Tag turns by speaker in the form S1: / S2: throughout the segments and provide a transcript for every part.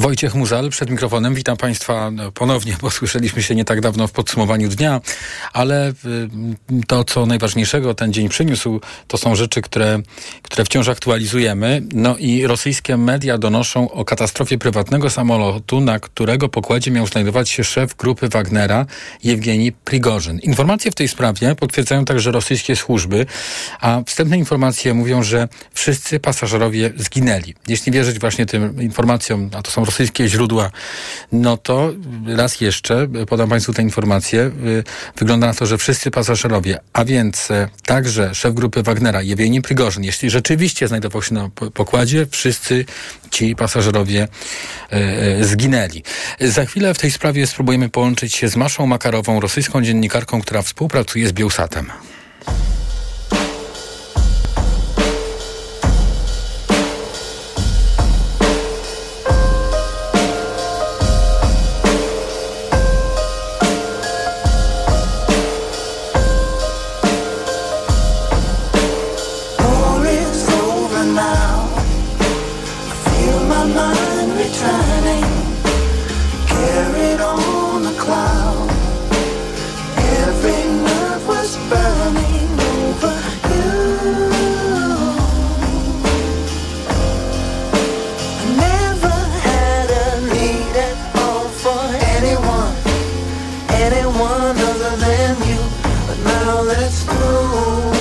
S1: Wojciech Muzal przed mikrofonem. Witam Państwa ponownie, bo słyszeliśmy się nie tak dawno w podsumowaniu dnia, ale y, to, co najważniejszego ten dzień przyniósł, to są rzeczy, które, które wciąż aktualizujemy. No i rosyjskie media donoszą o katastrofie prywatnego samolotu, na którego pokładzie miał znajdować się szef grupy Wagnera, Jewgeni Prigorzyn. Informacje w tej sprawie potwierdzają także rosyjskie służby, a wstępne informacje mówią, że wszyscy pasażerowie zginęli. Jeśli wierzyć właśnie tym informacjom, a to są rosyjskie źródła, no to raz jeszcze podam Państwu tę informację. Y, wygląda na to, że wszyscy pasażerowie, a więc e, także szef grupy Wagnera, Jewgeni Prigorzyn, jeśli rzeczywiście znajdował się na pokładzie, wszyscy ci pasażerowie e, e, zginęli. Za chwilę w tej sprawie spróbujemy połączyć się z Maszą Makarową, rosyjską dziennikarką, która współpracuje z Bielsatem. anyone other than you. But now let's go.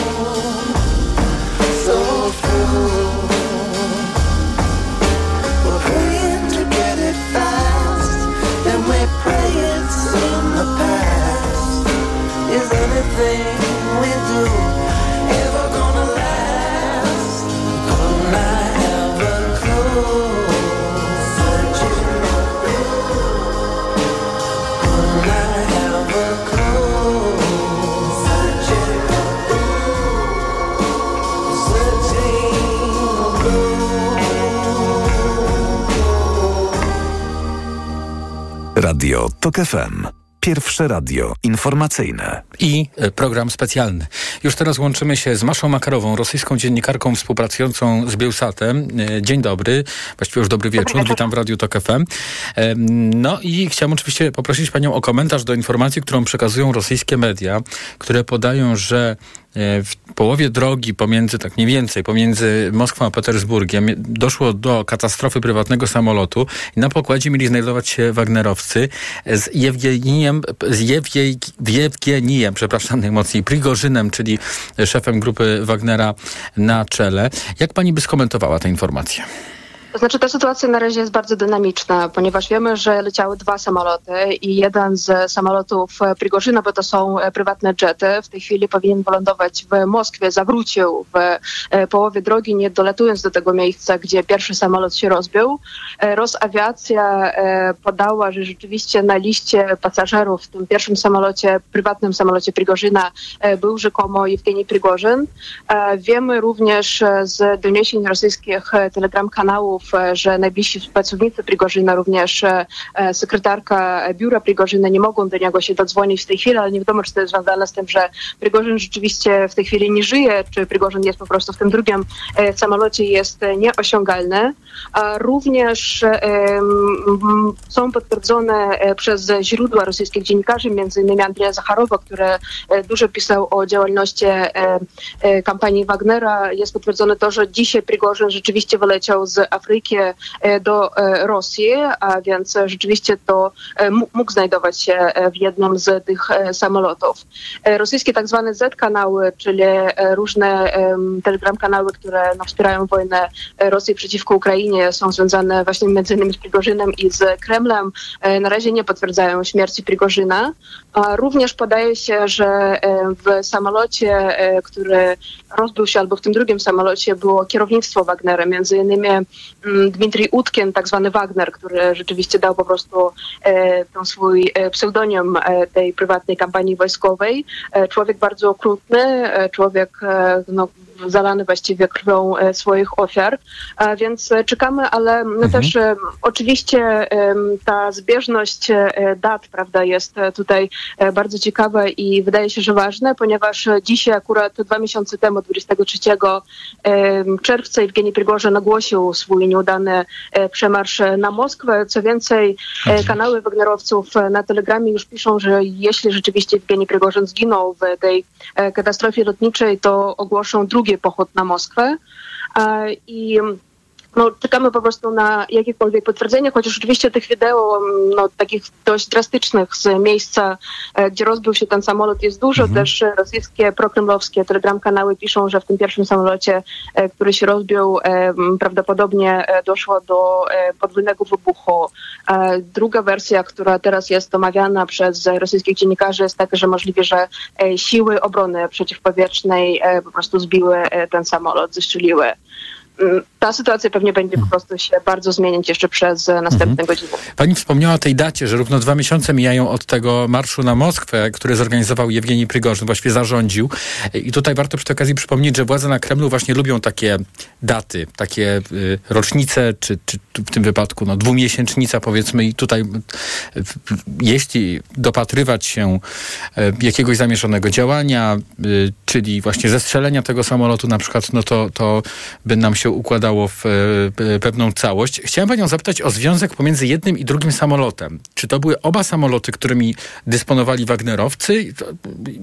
S2: Radio TOK FM. Pierwsze radio informacyjne.
S1: I e, program specjalny. Już teraz łączymy się z Maszą Makarową, rosyjską dziennikarką współpracującą z Bielsatem. E, dzień dobry, właściwie już dobry wieczór. Witam w Radiu TOK FM. E, no i chciałem oczywiście poprosić Panią o komentarz do informacji, którą przekazują rosyjskie media, które podają, że w połowie drogi pomiędzy, tak mniej więcej, pomiędzy Moskwą a Petersburgiem doszło do katastrofy prywatnego samolotu i na pokładzie mieli znajdować się Wagnerowcy z Jewgenijem, z Jewgenijem, przepraszam najmocniej, Prigorzynem, czyli szefem grupy Wagnera na czele. Jak pani by skomentowała tę informację?
S3: To znaczy ta sytuacja na razie jest bardzo dynamiczna, ponieważ wiemy, że leciały dwa samoloty i jeden z samolotów Prigorzyna, bo to są e, prywatne jety, w tej chwili powinien wylądować w Moskwie, zawrócił w e, połowie drogi, nie dolatując do tego miejsca, gdzie pierwszy samolot się rozbił. E, Rosawiacja podała, że rzeczywiście na liście pasażerów w tym pierwszym samolocie, prywatnym samolocie Prigorzyna był rzekomo Jewgeni Prigorzyn. Wiemy również z doniesień rosyjskich telegram kanałów, E, że najbliżsi pracownicy Prigorzyna, również e, e, sekretarka biura Prigorzyna nie mogą do niego się dodzwonić w tej chwili, ale nie wiadomo, czy to jest związane z tym, że Prigorzyn rzeczywiście w tej chwili nie żyje, czy Prigorzyn jest po prostu w tym drugim samolocie jest nieosiągalny. Również są potwierdzone przez źródła rosyjskich dziennikarzy, między innymi Andrzeja Zacharowa, który dużo pisał o działalności kampanii Wagnera. Jest potwierdzone to, że dzisiaj Prigorzyn rzeczywiście wyleciał z Afryki Afryki e, do e, Rosji, a więc rzeczywiście to e, mógł znajdować się w jednym z tych samolotów. Rosyjskie tak zwane Z-kanały, czyli różne telegram kanały, które wspierają wojnę Rosji przeciwko Ukrainie, są związane właśnie między innymi z Prigorzynem i z Kremlem. Na razie nie potwierdzają śmierci Prigorzyna. Również podaje się, że w samolocie, który rozbił się, albo w tym drugim samolocie było kierownictwo Wagnera, między innymi Dmitrij Utkien, tak zwany Wagner, który rzeczywiście dał po prostu e, ten swój e, pseudonim e, tej prywatnej kampanii wojskowej. Człowiek bardzo okrutny, człowiek no, zalany właściwie krwią e, swoich ofiar. Więc e, czekamy, ale no mhm. też e, oczywiście ta zbieżność dat prawda, jest tutaj bardzo ciekawa i wydaje się, że ważna, ponieważ dzisiaj akurat dwa miesiące temu, 23 czerwca, Evgeni Prigorze nagłosił swój nieudany przemarsz na Moskwę. Co więcej, mhm. kanały Wagnerowców na Telegramie już piszą, że jeśli rzeczywiście Evgeni Prigorzyn zginął w tej katastrofie lotniczej, to ogłoszą drugi drugi pochód na Moskwę. E, I no, czekamy po prostu na jakiekolwiek potwierdzenie, chociaż oczywiście tych wideo, no, takich dość drastycznych z miejsca, e, gdzie rozbił się ten samolot jest dużo. Mhm. Też rosyjskie prokremlowskie telegram kanały piszą, że w tym pierwszym samolocie, e, który się rozbił, prawdopodobnie doszło do podwójnego wybuchu. Druga wersja, która teraz jest omawiana przez rosyjskich dziennikarzy jest taka, że możliwe, że siły obrony przeciwpowietrznej po prostu zbiły ten samolot, zestrzeliły ta sytuacja pewnie będzie po prostu się bardzo zmieniać jeszcze przez następne mhm. godziny.
S1: Pani wspomniała o tej dacie, że równo dwa miesiące mijają od tego marszu na Moskwę, który zorganizował Jewgeni Prigorzyn, właściwie zarządził. I tutaj warto przy tej okazji przypomnieć, że władze na Kremlu właśnie lubią takie daty, takie y, rocznice, czy, czy w tym wypadku no, dwumiesięcznica powiedzmy i tutaj y, jeśli dopatrywać się jakiegoś zamierzonego działania, czyli właśnie zestrzelenia tego samolotu na przykład, no to, to by nam się układało w e, pewną całość. Chciałem panią zapytać o związek pomiędzy jednym i drugim samolotem. Czy to były oba samoloty, którymi dysponowali Wagnerowcy?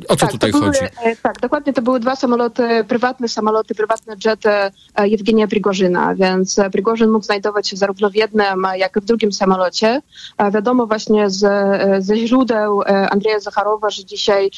S1: O co tak, tutaj
S3: były,
S1: chodzi?
S3: E, tak, dokładnie to były dwa samoloty, prywatne samoloty, prywatne jety e, Jewgenia Prigorzyna, więc Prigorzyn mógł znajdować się zarówno w jednym, jak i w drugim samolocie. Wiadomo właśnie z, ze źródeł Andrzeja Zacharowa, że dzisiaj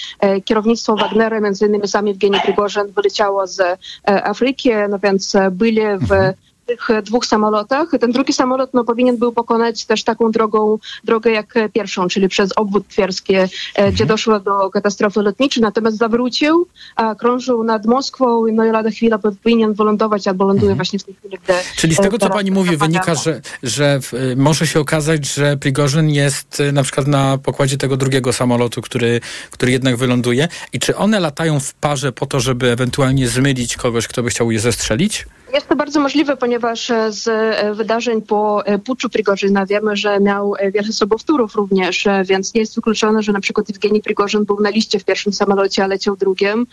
S3: kierownictwo Wagnera, między innymi sam Jewgeni Prigorzyn, wyleciało z Afryki, no więc byli w mhm. tych dwóch samolotach. Ten drugi samolot no, powinien był pokonać też taką drogą, drogę jak pierwszą, czyli przez obwód twierski, e, mhm. gdzie doszło do katastrofy lotniczej, natomiast zawrócił, a krążył nad Moskwą no i lada chwila powinien wylądować albo ląduje mhm. właśnie w tej chwili, gdy...
S1: Czyli z tego, co pani mówi, wynika, że, że może się okazać, że Prigorzyn jest e, na przykład na pokładzie tego drugiego samolotu, który, który jednak wyląduje i czy one latają w parze po to, żeby ewentualnie zmylić kogoś, kto by chciał je zestrzelić?
S3: Jest to bardzo możliwe, ponieważ e, z e, wydarzeń po e, puczu Prigorzyna wiemy, że miał wiele sobowtórów również, więc nie jest wykluczone, że na przykład Evgenij Prigorzyn był na liście w pierwszym samolocie, a leciał drugim,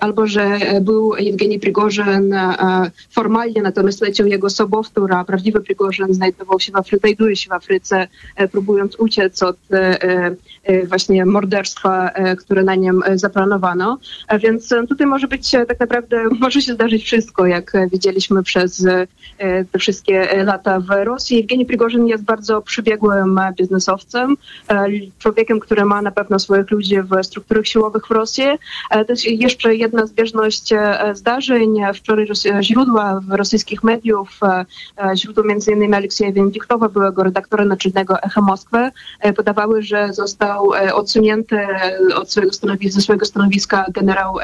S3: albo że był Evgenij Prigorzyn formalnie, natomiast leciał jego sobowtór, a prawdziwy Prigorzyn znajdował się w Afryce, znajduje się w Afryce, próbując uciec od właśnie morderstwa, które na nim zaplanowano. Więc tutaj może być tak naprawdę, może się zdarzyć wszystko, jak widzieliśmy widzieliśmy przez e, te wszystkie lata w Rosji. Evgeni Prigorzyn jest bardzo biznesowcem, e, człowiekiem, który ma na pewno swoich ludzi w strukturach siłowych w Rosji. E, to jest jeszcze jedna zbieżność zdarzeń. Wczoraj źródła w rosyjskich mediów, źródło m.in. Aleksieja Wendiktowa, byłego redaktora naczelnego Echa Moskwy, podawały, że został odsunięty od swojego stanowiska, ze swojego stanowiska generał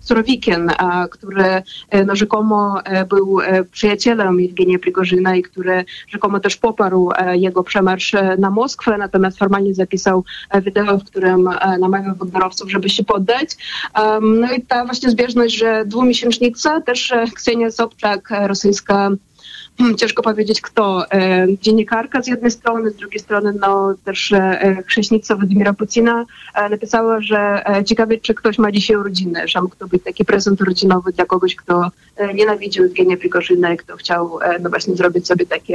S3: Surowikin, który no, rzekomo był e, przyjacielem Jewgenia Prigorzyna i który rzekomo też poparł e, jego przemarsz e, na Moskwę, natomiast formalnie zapisał wideo, w którym namawiał wagnerowców, żeby się poddać. No i ta właśnie zbieżność, że dwumiesięcznica, też Ksenia Sobczak, rosyjska ciężko powiedzieć kto. E, dziennikarka z jednej strony, z drugiej strony no, też e, chrześnica Władimira Putina e, napisała, że ciekawie, czy ktoś ma dzisiaj urodziny, że mógł to być taki prezent urodzinowy dla kogoś, kto nienawidził Evgenia Prigorzyna i kto chciał no właśnie zrobić sobie taki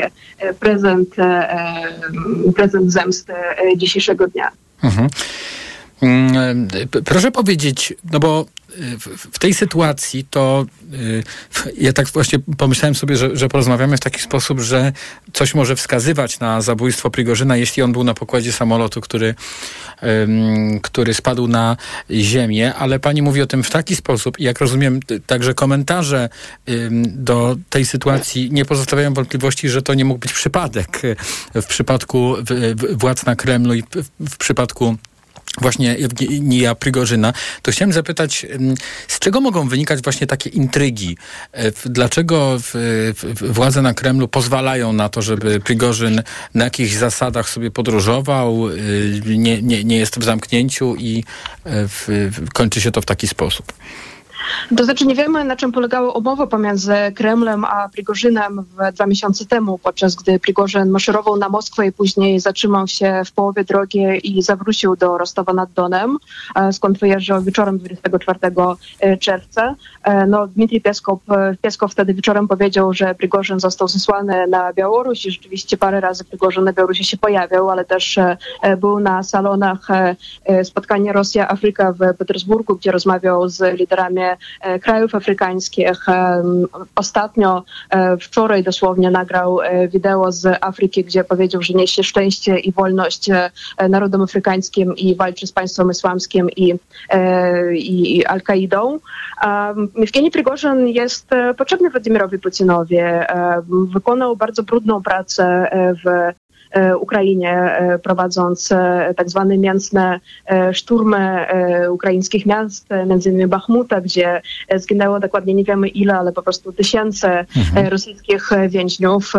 S3: prezent, prezent zemsty dzisiejszego dnia. Mhm.
S1: Mm, proszę powiedzieć, no bo w, tej sytuacji to y, ja tak właśnie pomyślałem sobie, że, że porozmawiamy w taki sposób, że coś może wskazywać na zabójstwo Prigorzyna, jeśli on był na pokładzie samolotu, który, który spadł na ziemię, ale pani mówi o tym w taki sposób, jak rozumiem, także komentarze do tej sytuacji nie pozostawiają wątpliwości, że to nie mógł być przypadek w przypadku władz na Kremlu i w przypadku właśnie Ewgenija Prigorzyna, to chciałem zapytać, z czego mogą wynikać właśnie takie intrygi? E, dlaczego władze na Kremlu pozwalają na to, żeby Prigorzyn na jakichś zasadach sobie podróżował, y, nie, nie, nie jest w zamknięciu i e, w, kończy się to w taki sposób?
S3: To znaczy nie wiemy, na czym polegała umowa pomiędzy Kremlem a Prigorzynem dwa miesiące temu, podczas gdy Prigorzyn maszerował na Moskwę i później zatrzymał się w połowie drogi i zawrócił do Rostowa nad Donem, e, skąd wyjeżdżał wieczorem 24 e, czerwca. E, no, Dmitrij Pieskow, Pieskow wtedy wieczorem powiedział, że Prigorzyn został zesłany na Białoruś i rzeczywiście parę razy Prigorzyn na Białorusi się pojawiał, ale też był na salonach spotkania Rosja-Afryka w Petersburgu, gdzie rozmawiał z liderami E, krajów afrykańskich. E, ostatnio, e, wczoraj dosłownie nagrał wideo z Afryki, gdzie powiedział, że niesie szczęście i wolność narodom afrykańskim i walczy z państwem islamskim i, i Al-Kaidą. Miewkieni Prigorzyn jest potrzebny Władimirowi Putinowi. Wykonał bardzo brudną pracę w Ukrainie, e, prowadząc e, tak zwane mięsne szturmy ukraińskich miast, między innymi Bachmuta, gdzie zginęło dokładnie nie wiemy ile, ale po prostu tysiące mhm. rosyjskich więźniów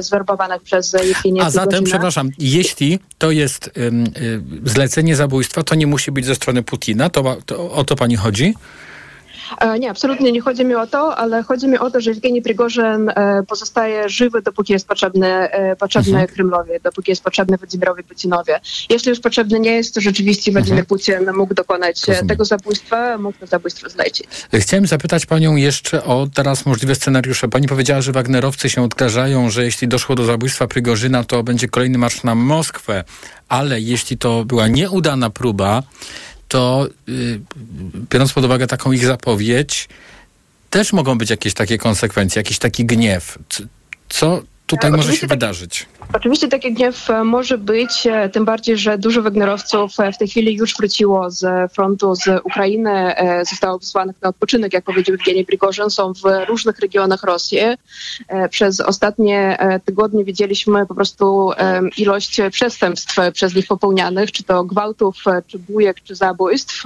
S3: zwerbowanych przez Jewgenię
S1: A zatem, przepraszam, jeśli to jest um, zlecenie zabójstwa, to nie musi być ze strony Putina, to, to o to pani chodzi?
S3: E, nie, absolutnie nie chodzi mi o to, ale chodzi mi o to, że Evgenij Prigorzyn e, pozostaje żywy, dopóki jest potrzebny, e, potrzebny mhm. Kremlowi, dopóki jest potrzebny Władimirowi Putinowi. Jeśli już potrzebny nie jest, to rzeczywiście Władimir mhm. Putin mógł dokonać Rozumiem. tego zabójstwa, mógł to zabójstwo zlecić.
S1: Chciałem zapytać panią jeszcze o teraz możliwe scenariusze. Pani powiedziała, że Wagnerowcy się odgrażają, że jeśli doszło do zabójstwa Prigorzyna, to będzie kolejny marsz na Moskwę, ale jeśli to była nieudana próba, to y, biorąc pod uwagę taką ich zapowiedź, też mogą być jakieś takie konsekwencje, jakiś taki gniew. Co tutaj może się wydarzyć?
S3: Oczywiście taki gniew e, może być, e, tym bardziej, że dużo Wagnerowców e, w tej chwili już wróciło z frontu z Ukrainy, zostało wysłanych na odpoczynek, jak powiedział Evgeny Prigorzyn, są w różnych regionach Rosji. Przez ostatnie tygodnie widzieliśmy po prostu ilość przestępstw przez nich popełnianych, czy to gwałtów, czy bujek, czy zabójstw.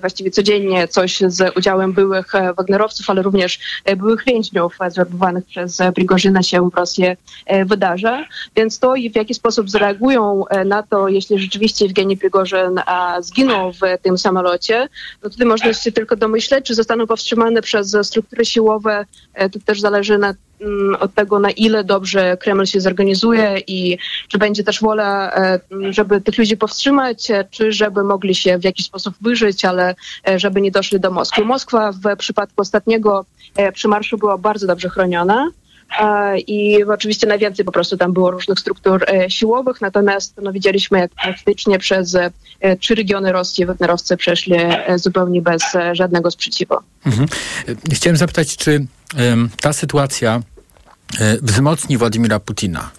S3: Właściwie codziennie coś z udziałem byłych Wagnerowców, ale również byłych więźniów zwerbowanych przez Prigorzyna się w Rosji wydarza. Więc to i w jaki sposób zareagują na to, jeśli rzeczywiście Evgeni Prigorzyn zginął w tym samolocie, no tutaj można się tylko domyśleć, czy zostaną powstrzymane przez struktury siłowe. To też zależy na Mm, od tego, na ile dobrze Kreml się zorganizuje i czy będzie też wola, e, żeby tych ludzi powstrzymać, e, czy żeby mogli się w jakiś sposób wyżyć, ale e, żeby nie doszli do Moskwy. Moskwa w przypadku ostatniego przymarszu była bardzo dobrze chroniona. I oczywiście najwięcej po prostu tam było różnych struktur siłowych, natomiast no, widzieliśmy, jak praktycznie przez trzy regiony Rosji wagnerowcy przeszli zupełnie bez żadnego sprzeciwu. Mhm.
S1: Chciałem zapytać, czy ta sytuacja E, wzmocni Władimira Putina?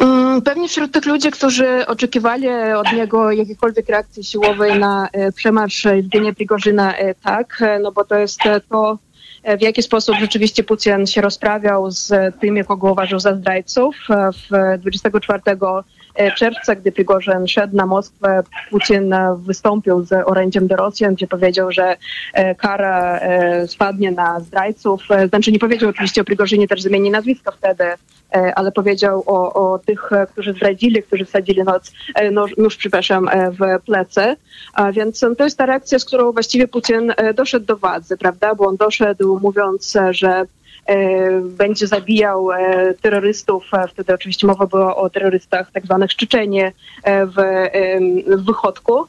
S3: Mm, pewnie wśród tych ludzi, którzy oczekiwali od niego jakiejkolwiek reakcji siłowej na e, przemarsz Evgenia Prigorzyna, e, tak, no bo to jest to, w jaki sposób rzeczywiście Putin się rozprawiał z tymi, kogo uważał za zdrajców. W 24 czerwca, gdy Prigorzyn szedł na Moskwę, Putin wystąpił z orędziem do Rosjan, gdzie powiedział, że e, kara e, spadnie na zdrajców. E, znaczy nie powiedział oczywiście o Prigorzynie, też zmieni nazwisko wtedy, ale powiedział o, o tych, którzy zdradzili, którzy wsadzili noc, nóż, nóż, przepraszam, w plecy. A więc to jest ta reakcja, z którą właściwie Putin doszedł do władzy, prawda? Bo on doszedł mówiąc, że E, będzie zabijał e, terrorystów. E, wtedy oczywiście mowa była o terrorystach tak zwanych Czeczenie w, w Wychodku.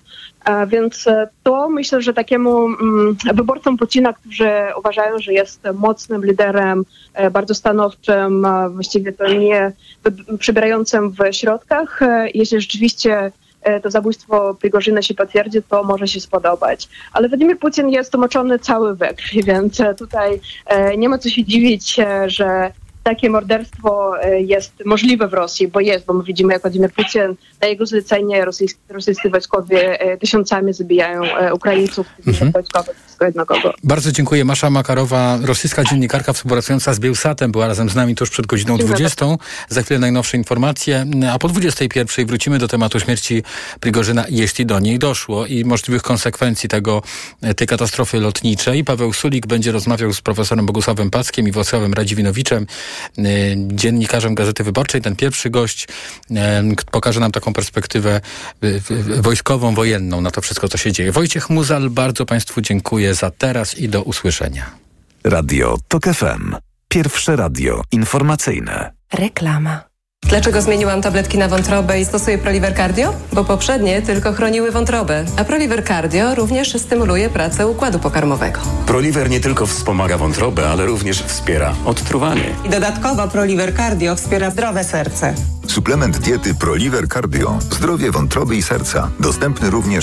S3: Więc to myślę, że takiemu mm, wyborcom Putina, którzy uważają, że jest mocnym liderem, bardzo stanowczym, właściwie to nie przybierającym w środkach, jeśli rzeczywiście E, to zabójstwo Prigorzyna się potwierdzi, to może się spodobać. Ale Władimir Putin jest umoczony cały we krwi, więc e, tutaj e, nie ma co się dziwić, że takie morderstwo e, jest możliwe w Rosji, bo jest, bo my widzimy, jak Władimir Putin na jego zlecenie rosyjscy, rosyjscy wojskowie e, tysiącami zabijają e, Ukraińców, mhm. wojskowych, jedno kogo.
S1: Bardzo dziękuję. Masza Makarowa, rosyjska dziennikarka współpracująca z Bielsatem, była razem z nami tuż przed godziną 20. Za chwilę najnowsze informacje, a po 21 wrócimy do tematu śmierci Prigorzyna, jeśli do niej doszło i możliwych konsekwencji tego, tej katastrofy lotniczej. Paweł Sulik będzie rozmawiał z profesorem Bogusławem Packiem i Włocławem Radziwinowiczem. Y, dziennikarzem Gazety Wyborczej. Ten pierwszy gość y, pokaże nam taką perspektywę wojskową, wojenną na to wszystko, co się dzieje. Wojciech Muzal, bardzo Państwu dziękuję za teraz i do usłyszenia.
S2: Radio TOK FM. Pierwsze radio informacyjne.
S4: Reklama. Dlaczego zmieniłam tabletki na wątrobę i stosuję Proliver Cardio? Bo poprzednie tylko chroniły wątrobę, a Proliver Cardio również stymuluje pracę układu pokarmowego.
S5: Proliver nie tylko wspomaga wątrobę, ale również wspiera odtruwanie.
S6: I dodatkowo Proliver Cardio wspiera zdrowe serce.
S7: Suplement diety Proliver Cardio. Zdrowie wątroby i serca. Dostępny również